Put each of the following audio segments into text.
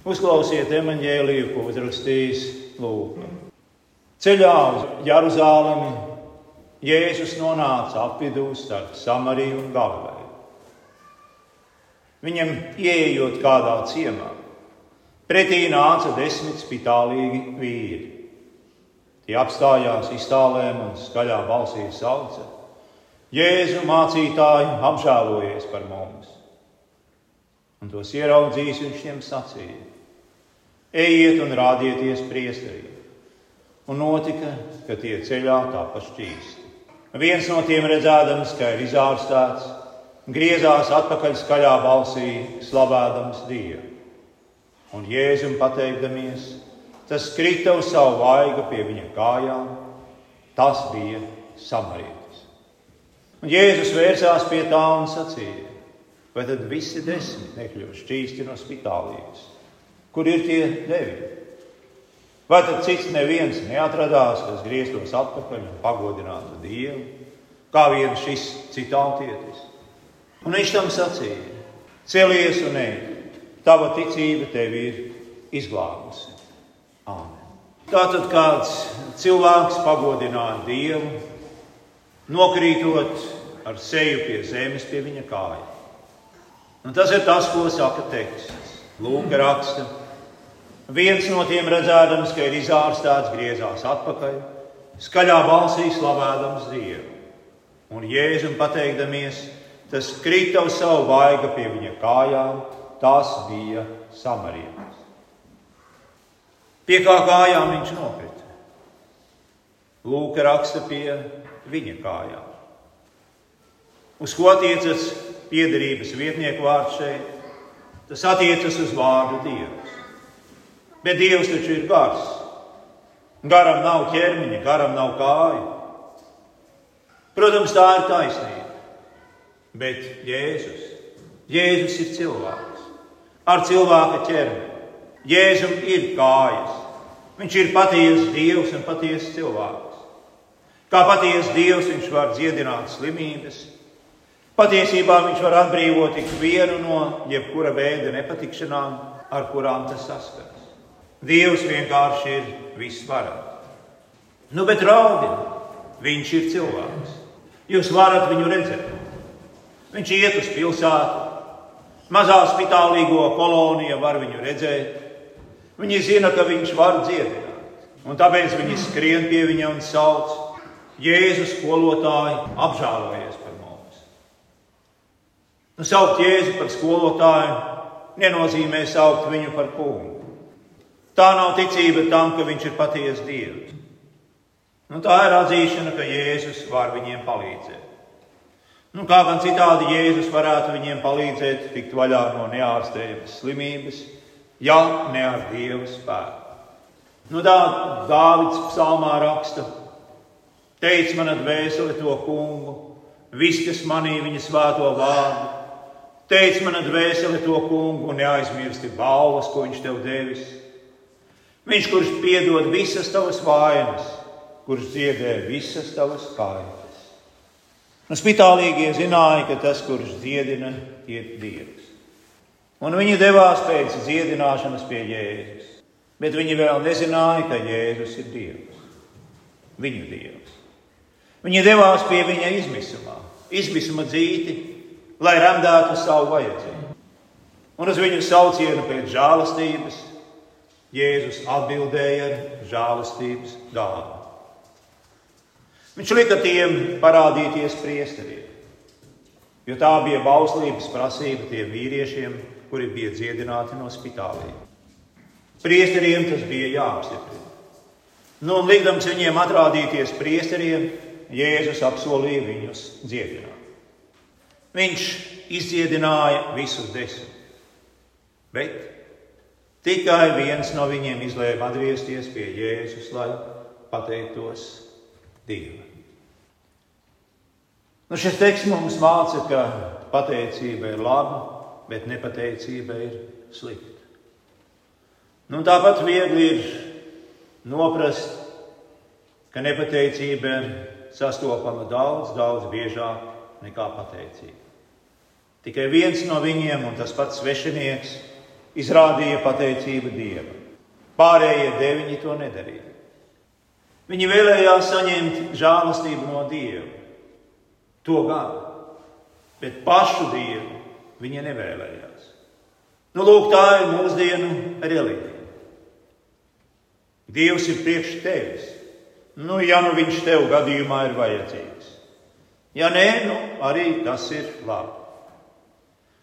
Uzklausiet emanģēliju, ko uzrakstījis Lūks. Ceļā uz Jeruzalemi Jēzus nonāca apvidū starp Samariju un Galileju. Viņam ieejot kādā ciemā, pretī nāca desmit spitālīgi vīri. Tie apstājās iztālēm un skaļā balsī sauca: Jēzu mācītāji, apžēlojies par mums! Un tos ieraudzījis viņš viņiem sacīja: Ejiet un rādieties priesteriem! Un notika, ka tie ceļā tāpa šķīsti. Viens no tiem redzēdams, ka ir izārstāts, griezās atpakaļ skaļā balsī, slavējams Dievu. Un Jēzum pateikdamies, tas krita uz savu vaigu pie viņa kājām. Tas bija samarietis. Un Jēzus vērsās pie tā un sacīja: Vai tad visi desmit nekļūst šķīsti no spitālības? Kur ir tie deviņi? Vai tad cits neviens neatradās, kas grieztos atpakaļ un pagodinātu Dievu, kā viens šis citātietis? Un viņš tam sacīja: Celies un ej, tava ticība tevi ir izglābusi. Āmen. Tātad kāds cilvēks pagodināja Dievu, nokrītot ar seju pie zemes, pie viņa kājām. Un tas ir tas, ko saka teksts. Lūk, raksta, Viens no tiem redzēdams, ka ir izārstāts, griezās atpakaļ, skaļā balsī slavējams Dievu. Un Jēzum pateikdamies, tas krita uz savu vaigu pie viņa kājām, tas bija samarietis. Pie kā kājām viņš nokrita? Lūka raksta pie viņa kājām. Uz ko attiecas piederības vietnieku vārds šeit? Tas attiecas uz vārdu Dievs. Bet Dievs taču ir gars. Garam nav ķermeņa, garam nav kāju. Protams, tā ir taisnība. Bet Jēzus, Jēzus ir cilvēks ar cilvēka ķermeni. Jēzum ir kājas. Viņš ir patiesa Dievs un patiesa cilvēks. Kā patiesa Dievs viņš var dziedināt slimības. Patiesībā viņš var atbrīvot ikvienu no jebkura veida nepatikšanām, ar kurām tas saskars. Dievs vienkārši ir visvarants. Nu, bet raudina, viņš ir cilvēks. Jūs varat viņu redzēt. Viņš iet uz pilsētu, mazā spitālīgo koloniju var viņu redzēt. Viņi zina, ka viņš var dziedināt. Un tāpēc viņi skrien pie viņa un sauc: Jēzus, skolotāji, apžēlojies par mums. Nu, saukt Jēzu par skolotāju nenozīmē saukt viņu par kungu. Tā nav ticība tam, ka viņš ir patiesa Dievs. Nu, tā ir atzīšana, ka Jēzus var viņiem palīdzēt. Nu, kā gan citādi Jēzus varētu viņiem palīdzēt tikt vaļā no neārstējamas slimības, ja ne ar Dieva spēku. Nu, tā Dāvids psalmā raksta: Teic man atvēseli to kungu, viss, kas manī viņa svēto vārdu. Teic man atvēseli to kungu un neaizmirsti balvas, ko viņš tev devis Viņš, kurš piedod visas tavas vainas, kurš dziedē visas tavas kaitas. Nu, spitālīgie zināja, ka tas, kurš dziedina, ir Dievs. Un viņi devās pēc dziedināšanas pie Jēzus. Bet viņi vēl nezināja, ka Jēzus ir Dievs. Viņu Dievs. Viņi devās pie viņa izmisumā, izmisuma dzīti, lai remdētu savu vajadzību. Un uz viņu saucienu pēc žēlastības Jēzus atbildēja ar žēlastības dāvanu. Viņš lika tiem parādīties priesteriem, jo tā bija bauslības prasība tiem vīriešiem, kuri bija dziedināti no spitāliem. Priesteriem tas bija jāapstiprina. Nu, un likdams viņiem atrādīties priesteriem, Jēzus apsolīja viņus dziedināt. Viņš izdziedināja visus desmit. Bet Tikai viens no viņiem izlēma atgriezties pie Jēzus, lai pateiktos Dievam. Nu, šis teksts mums māca, ka pateicība ir laba, bet nepateicība ir slikta. Nu, tāpat viegli ir noprast, ka nepateicība ir sastopama daudz, daudz biežāk nekā pateicība. Tikai viens no viņiem, un tas pats svešinieks, izrādīja pateicību Dievam. Pārējie deviņi to nedarīja. Viņi vēlējās saņemt žēlastību no Dieva. To gan, bet pašu Dievu viņi nevēlējās. Nu, lūk, tā ir mūsdienu reliģija. Dievs ir priekš tevis. Nu, ja nu viņš tev gadījumā ir vajadzīgs. Ja nē, nu, arī tas ir labi.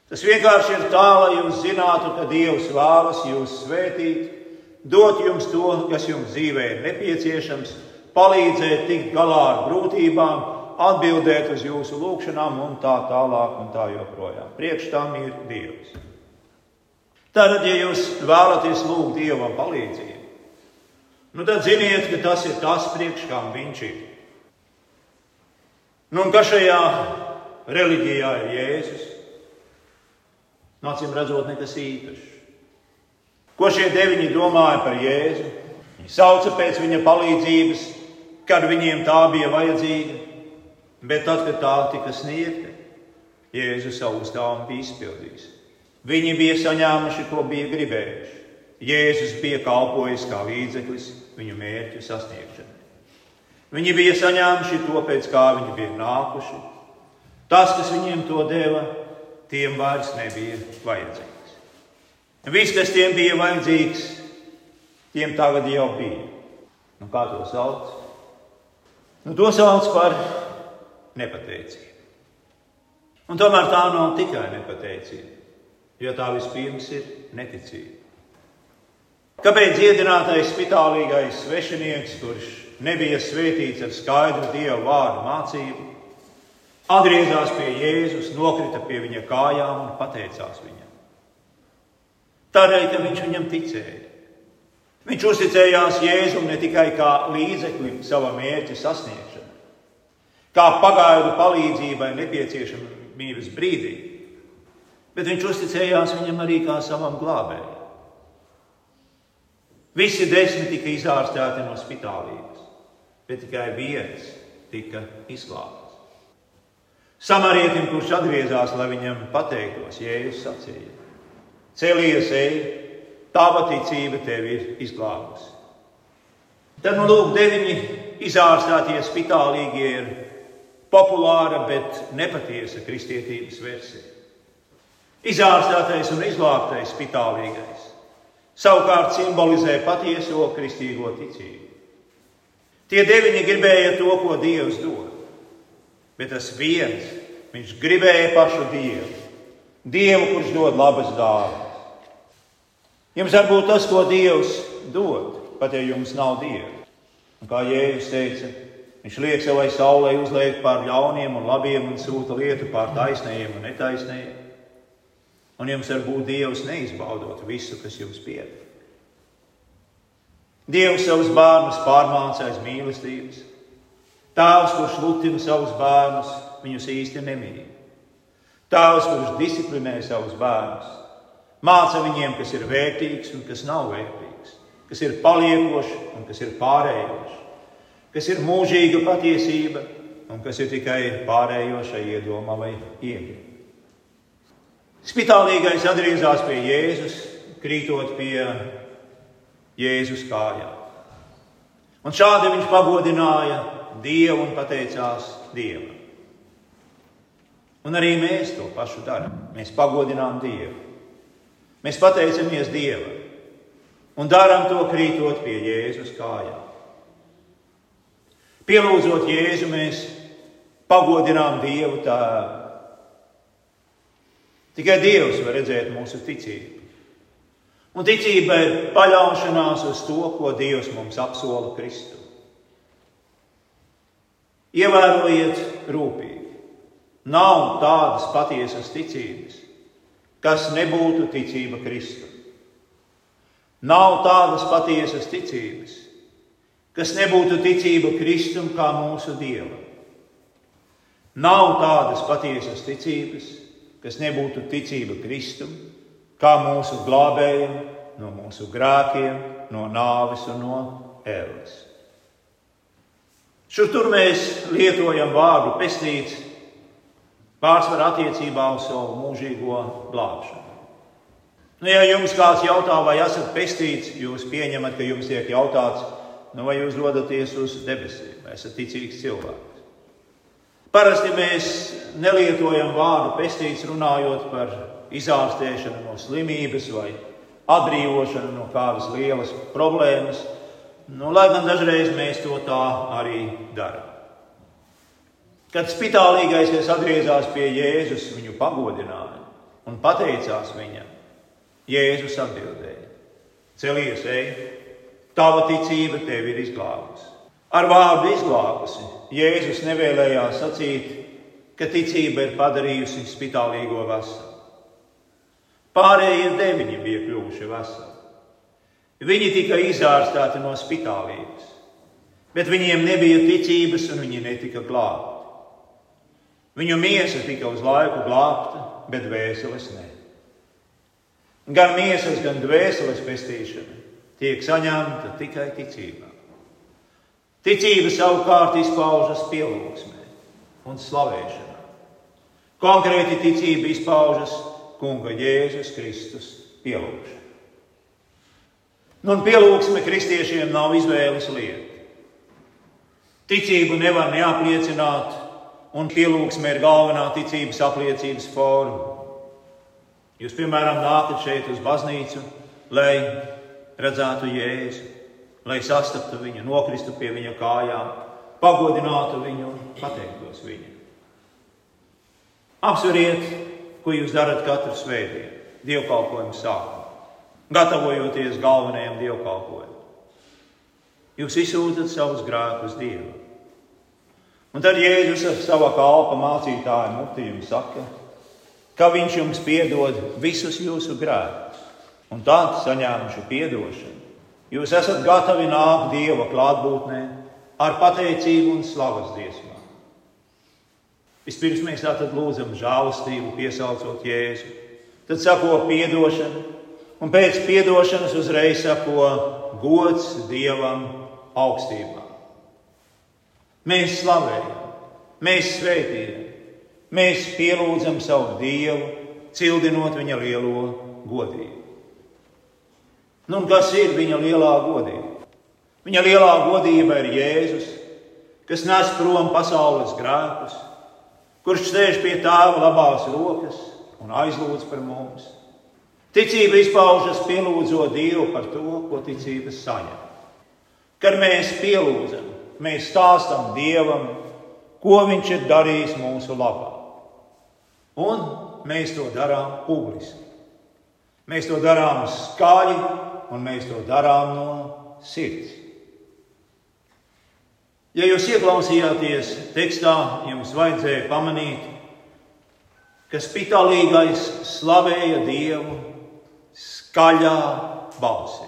Tas vienkārši ir tā, lai jūs zinātu, ka Dievs vēlas jūs svētīt, dot jums to, kas jums dzīvē ir nepieciešams, palīdzēt tikt galā ar grūtībām, atbildēt uz jūsu lūgšanām un tā tālāk un tā joprojām. Priekš tam ir Dievs. Tad, ja jūs vēlaties lūgt Dievam palīdzību, nu tad ziniet, ka tas ir tas, priekš kam Viņš ir. Nu, un kas šajā reliģijā ir Jēzus? Nācim redzot, nekas īpašs. Ko šie deviņi domāja par Jēzu? Viņi sauca pēc viņa palīdzības, kad viņiem tā bija vajadzīga, bet tad, kad tā tika sniegta, Jēzus savu uzdevumu bija izpildījis. Viņi bija saņēmuši, ko bija gribējuši. Jēzus bija kalpojis kā līdzeklis viņu mērķu sasniegšanai. Viņi bija saņēmuši to, pēc kā viņi bija nākuši. Tas, kas viņiem to deva, tiem vairs nebija vajadzīgs. Viss, kas tiem bija vajadzīgs, tiem tagad jau bija. Nu, kā to sauc? Nu, to sauc par nepateicību. Un tomēr tā nav tikai nepateicība, jo tā vispirms ir neticība. Kāpēc dziedinātais spitālīgais svešinieks, kurš nebija svētīts ar skaidru dievu vārdu mācību, atgriezās pie Jēzus, nokrita pie viņa kājām un pateicās viņam. Tādēļ, ka viņš viņam ticēja. Viņš uzticējās Jēzum ne tikai kā līdzeklim sava mērķa sasniegšanai, kā pagaidu palīdzībai nepieciešamības brīdī, bet viņš uzticējās viņam arī kā savam glābējam. Visi desmit tika izārstēti no spitālības, bet tikai viens tika izglābts. Samarietim, kurš atgriezās, lai viņam pateiktos, Jēzus sacīja: Celies, ej, tava ticība tevi ir izglābusi. Tad, nu, lūk, deviņi izārstātie spitālīgie ir populāra, bet nepatiesa kristietības versija. Izārstātais un izglābtais spitālīgais savukārt simbolizē patieso kristīgo ticību. Tie deviņi gribēja to, ko Dievs dod, bet tas viens, viņš gribēja pašu Dievu, Dievu, kurš dod labas dāvanas. Jums var būt tas, ko Dievs dod, pat ja jums nav Dieva. Un kā Jēzus teica, viņš liek savai saulē uzliek pār ļauniem un labiem un sūta lietu pār taisnējiem un netaisnējiem. Un jums var būt Dievs neizbaudot visu, kas jums pieder. Dievs savus bērnus pārmāca aiz mīlestības. Tēvs, kurš lutina savus bērnus, viņus īsti nemīl. Tēvs, kurš disciplinē savus bērnus, māca viņiem, kas ir vērtīgs un kas nav vērtīgs, kas ir paliekošs un kas ir pārējošs, kas ir mūžīga patiesība un kas ir tikai pārējoša iedoma vai iegrib. Spitālīgais atgriezās pie Jēzus, krītot pie Jēzus kājām. Un šādi viņš pagodināja Dievu un pateicās Dievam. Un arī mēs to pašu darām. Mēs pagodinām Dievu. Mēs pateicamies Dievam un darām to krītot pie Jēzus kājām. Pielūdzot Jēzu, mēs pagodinām Dievu tēvu. Tikai Dievs var redzēt mūsu ticību. Un ticība ir paļaušanās uz to, ko Dievs mums apsola Kristu. Ievērojiet rūpīgi. Nav tādas patiesas ticības, kas nebūtu ticība Kristum. Nav tādas patiesas ticības, kas nebūtu ticība Kristum kā mūsu Dievam. Nav tādas patiesas ticības, kas nebūtu ticība Kristum, kā mūsu glābējiem, no mūsu grēkiem, no nāves un no ēles. Šur tur mēs lietojam vārdu pestīts pārsvarā attiecībā uz savu mūžīgo glābšanu. Nu, ja jums kāds jautā, vai esat pestīts, jūs pieņemat, ka jums tiek jautāts, nu, vai jūs dodaties uz debesīm, vai esat ticīgs cilvēks. Parasti mēs nelietojam vārdu pestīts runājot par izārstēšanu no slimības vai atbrīvošanu no kādas lielas problēmas, nu, lai gan dažreiz mēs to tā arī darām. Kad spitālīgais atgriezās pie Jēzus, viņu pagodināja un pateicās viņam, Jēzus atbildēja: Celies, ej, tava ticība tevi ir izglābusi. Ar vārdu izglābusi Jēzus nevēlējās sacīt, ka ticība ir padarījusi spitālīgo veselu. Pārējie deviņi bija kļuvuši veseli. Viņi tika izārstēti no spitālības, bet viņiem nebija ticības un viņi netika glābti. Viņu miesa tika uz laiku glābta, bet vēseles ne. Gan miesas, gan dvēseles pestīšana tiek saņemta tikai ticībā. Ticība savukārt izpaužas pielūgsmē un slavēšanā. Konkrēti ticība izpaužas Kunga Jēzus Kristus pielūgšanā. Un pielūgsme kristiešiem nav izvēles lieta. Ticību nevar neapliecināt, un pielūgsme ir galvenā ticības apliecības forma. Jūs, piemēram, nākat šeit uz baznīcu, lai redzētu Jēzu, lai sastaptu viņu, nokristu pie viņa kājām, pagodinātu viņu un pateiktos viņam. Apsveriet, ko jūs darat katru svētdienu, dievkalpojumu sākumā, gatavojoties galvenajam dievkalpojumam. Jūs izsūtat savus grēkus Dievam. Un tad Jēzus ar sava kalpa mācītāju mutījumu saka, ka viņš jums piedod visus jūsu grēkus, un tad saņēmuši atdošanu. Jūs esat gatavi nākt Dieva klātbūtnē ar pateicību un slavas dziesmām. Vispirms mēs tātad lūdzam žēlastību, piesaucot Jēzu, tad sako atdošana, un pēc atdošanas uzreiz sako gods Dievam augstībā. Mēs slavējam, mēs svētījam, mēs pielūdzam savu Dievu, cildinot viņa lielo godību. Nu, kas ir viņa lielā godība? Viņa lielā godība ir Jēzus, kas nes prom pasaules grēkus, kurš sēž pie tēva labās rokas un aizlūdz par mums. Ticība izpaužas pielūdzot Dievu par to, ko ticības saņem. Kad mēs pielūdzam, mēs stāstam Dievam, ko Viņš ir darījis mūsu labā. Un mēs to darām publiski. Mēs to darām skaļi, un mēs to darām no sirds. Ja jūs ieklausījāties tekstā, jums vajadzēja pamanīt, ka spitālīgais slavēja Dievu skaļā balsī.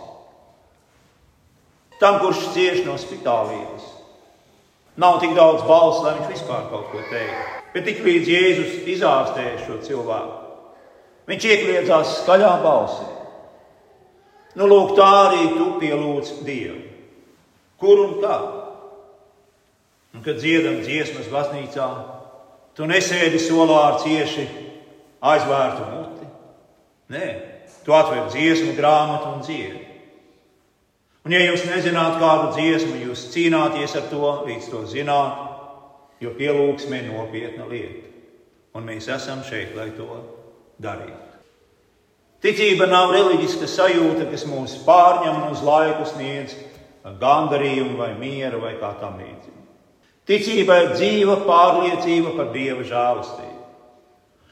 Tam, kurš cieš no spitālības, nav tik daudz balss, lai viņš vispār kaut ko teiktu. Bet tik līdz Jēzus izārstēja šo cilvēku, viņš iekļiedzās skaļā balsī. Nu, lūk, tā arī tu pielūdz Dievu. Kur un kā? Un, kad dziedam dziesmas baznīcā, tu nesēdi solā ar cieši aizvērtu muti. Nē, tu atver dziesmu grāmatu un dziedi. Un, ja jūs nezināt kādu dziesmu, jūs cīnāties ar to, līdz to zināt, jo pielūgsme ir nopietna lieta. Un mēs esam šeit, lai to darītu. Ticība nav reliģiska sajūta, kas mūs pārņem un uz laiku sniedz gandarījumu vai mieru vai kā tam līdzīgi. Ticība ir dzīva pārliecība par Dieva žēlastību.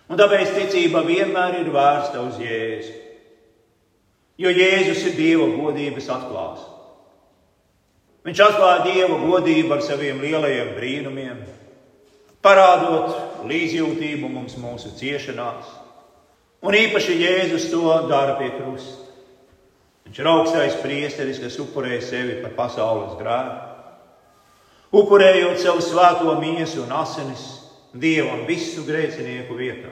Un tāpēc ticība vienmēr ir vērsta uz Jēzu. Jo Jēzus ir Dieva godības atklāsme. Viņš atklāja Dieva godību ar saviem lielajiem brīnumiem, parādot līdzjūtību mums mūsu ciešanās. Un īpaši Jēzus to dara pie krusta. Viņš ir augstais priesteris, kas upurēja sevi par pasaules grēku. Upurējot savu svēto miesu un asinis Dievam visu grēcinieku vietā,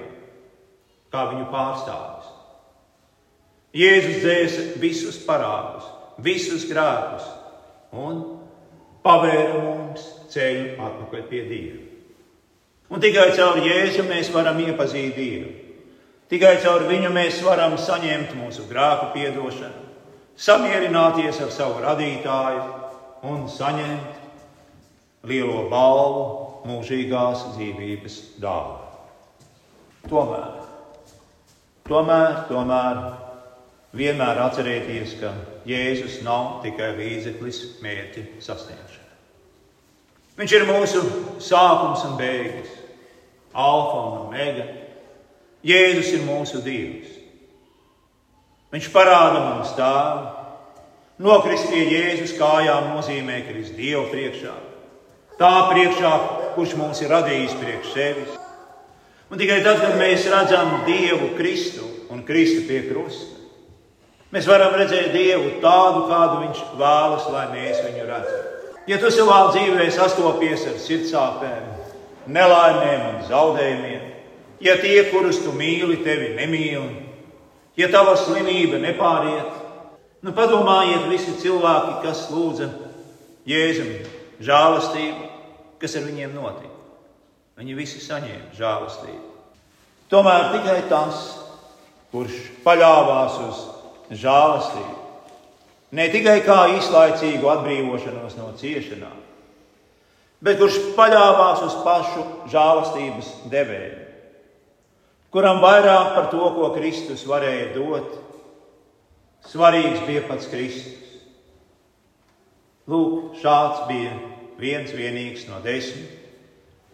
kā viņu pārstāvis. Jēzus dzēsa visus parādus, visus grēkus un pavēra mums ceļu atpakaļ pie Dieva. Un tikai caur Jēzu mēs varam iepazīt Dievu. Tikai caur viņu mēs varam saņemt mūsu grēku piedošanu, samierināties ar savu radītāju un saņemt lielo balvu mūžīgās dzīvības dāvanu. Tomēr, tomēr, tomēr vienmēr atcerieties, ka Jēzus nav tikai līdzeklis mērķa sasniegšanai. Viņš ir mūsu sākums un beigas, alfa un omega. Jēzus ir mūsu Dievs. Viņš parāda mums tēvu. Nokrist pie Jēzus kājām nozīmē krist Dievu priekšā. Tā priekšā, kurš mums ir radījis priekš sevis. Un tikai tad, kad mēs redzam Dievu Kristu un Kristu pie krusta, mēs varam redzēt Dievu tādu, kādu Viņš vēlas, lai mēs viņu redzam. Ja tu savā dzīvē sastopies ar sirdsāpēm, nelaimēm un zaudējumiem, ja tie, kurus tu mīli, tevi nemīl, ja tava slimība nepāriet, nu padomājiet visi cilvēki, kas lūdza Jēzum žēlastību, kas ar viņiem notika. Viņi visi saņēma žēlastību. Tomēr tikai tas, kurš paļāvās uz žēlastību, ne tikai kā īslaicīgu atbrīvošanos no ciešanām, bet kurš paļāvās uz pašu žēlastības devēju, kuram vairāk par to, ko Kristus varēja dot, svarīgs bija pats Kristus. Lūk, šāds bija viens vienīgs no desmit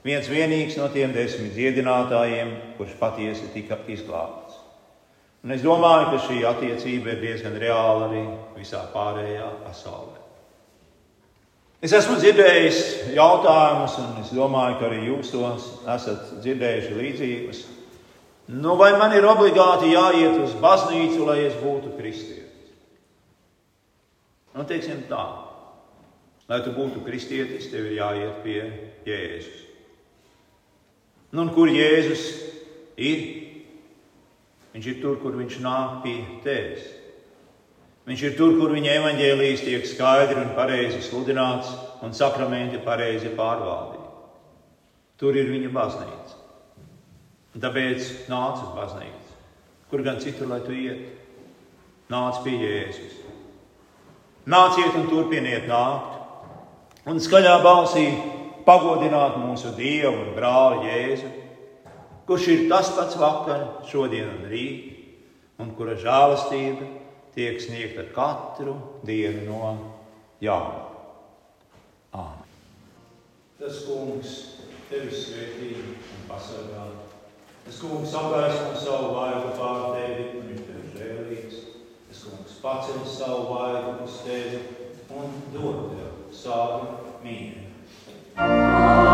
viens vienīgs no tiem desmit dziedinātājiem, kurš patiesi tika izglābts. Un es domāju, ka šī attiecība ir diezgan reāla arī visā pārējā pasaulē. Es esmu dzirdējis jautājumus, un es domāju, ka arī jūs tos esat dzirdējuši līdzīgus. Nu, vai man ir obligāti jāiet uz baznīcu, lai es būtu kristietis? Nu, teiksim tā, lai tu būtu kristietis, tev ir jāiet pie Jēzus. Nu, un kur Jēzus ir? Viņš ir tur, kur viņš nāk pie tevis. Viņš ir tur, kur viņa evaņģēlijas tiek skaidri un pareizi sludināts un sakramenti pareizi pārvaldīti. Tur ir viņa baznīca. Un tāpēc nāc uz baznīcu. Kur gan citur, lai tu iet? Nāc pie Jēzus. Nāciet un turpiniet nākt. Un skaļā balsī pagodināt mūsu Dievu un brāli Jēzu, kurš ir tas pats vakar, šodien un rīt, un kura žēlastība tiek sniegta katru dienu no jauna. Āmen. Tas kungs tevi svētī un pasargā. Tas kungs apgaismo savu vaigu pār tevi un viņš tev žēlīgs. Tas kungs paceļ savu vaigu uz tevi un dod tev savu mīlestību.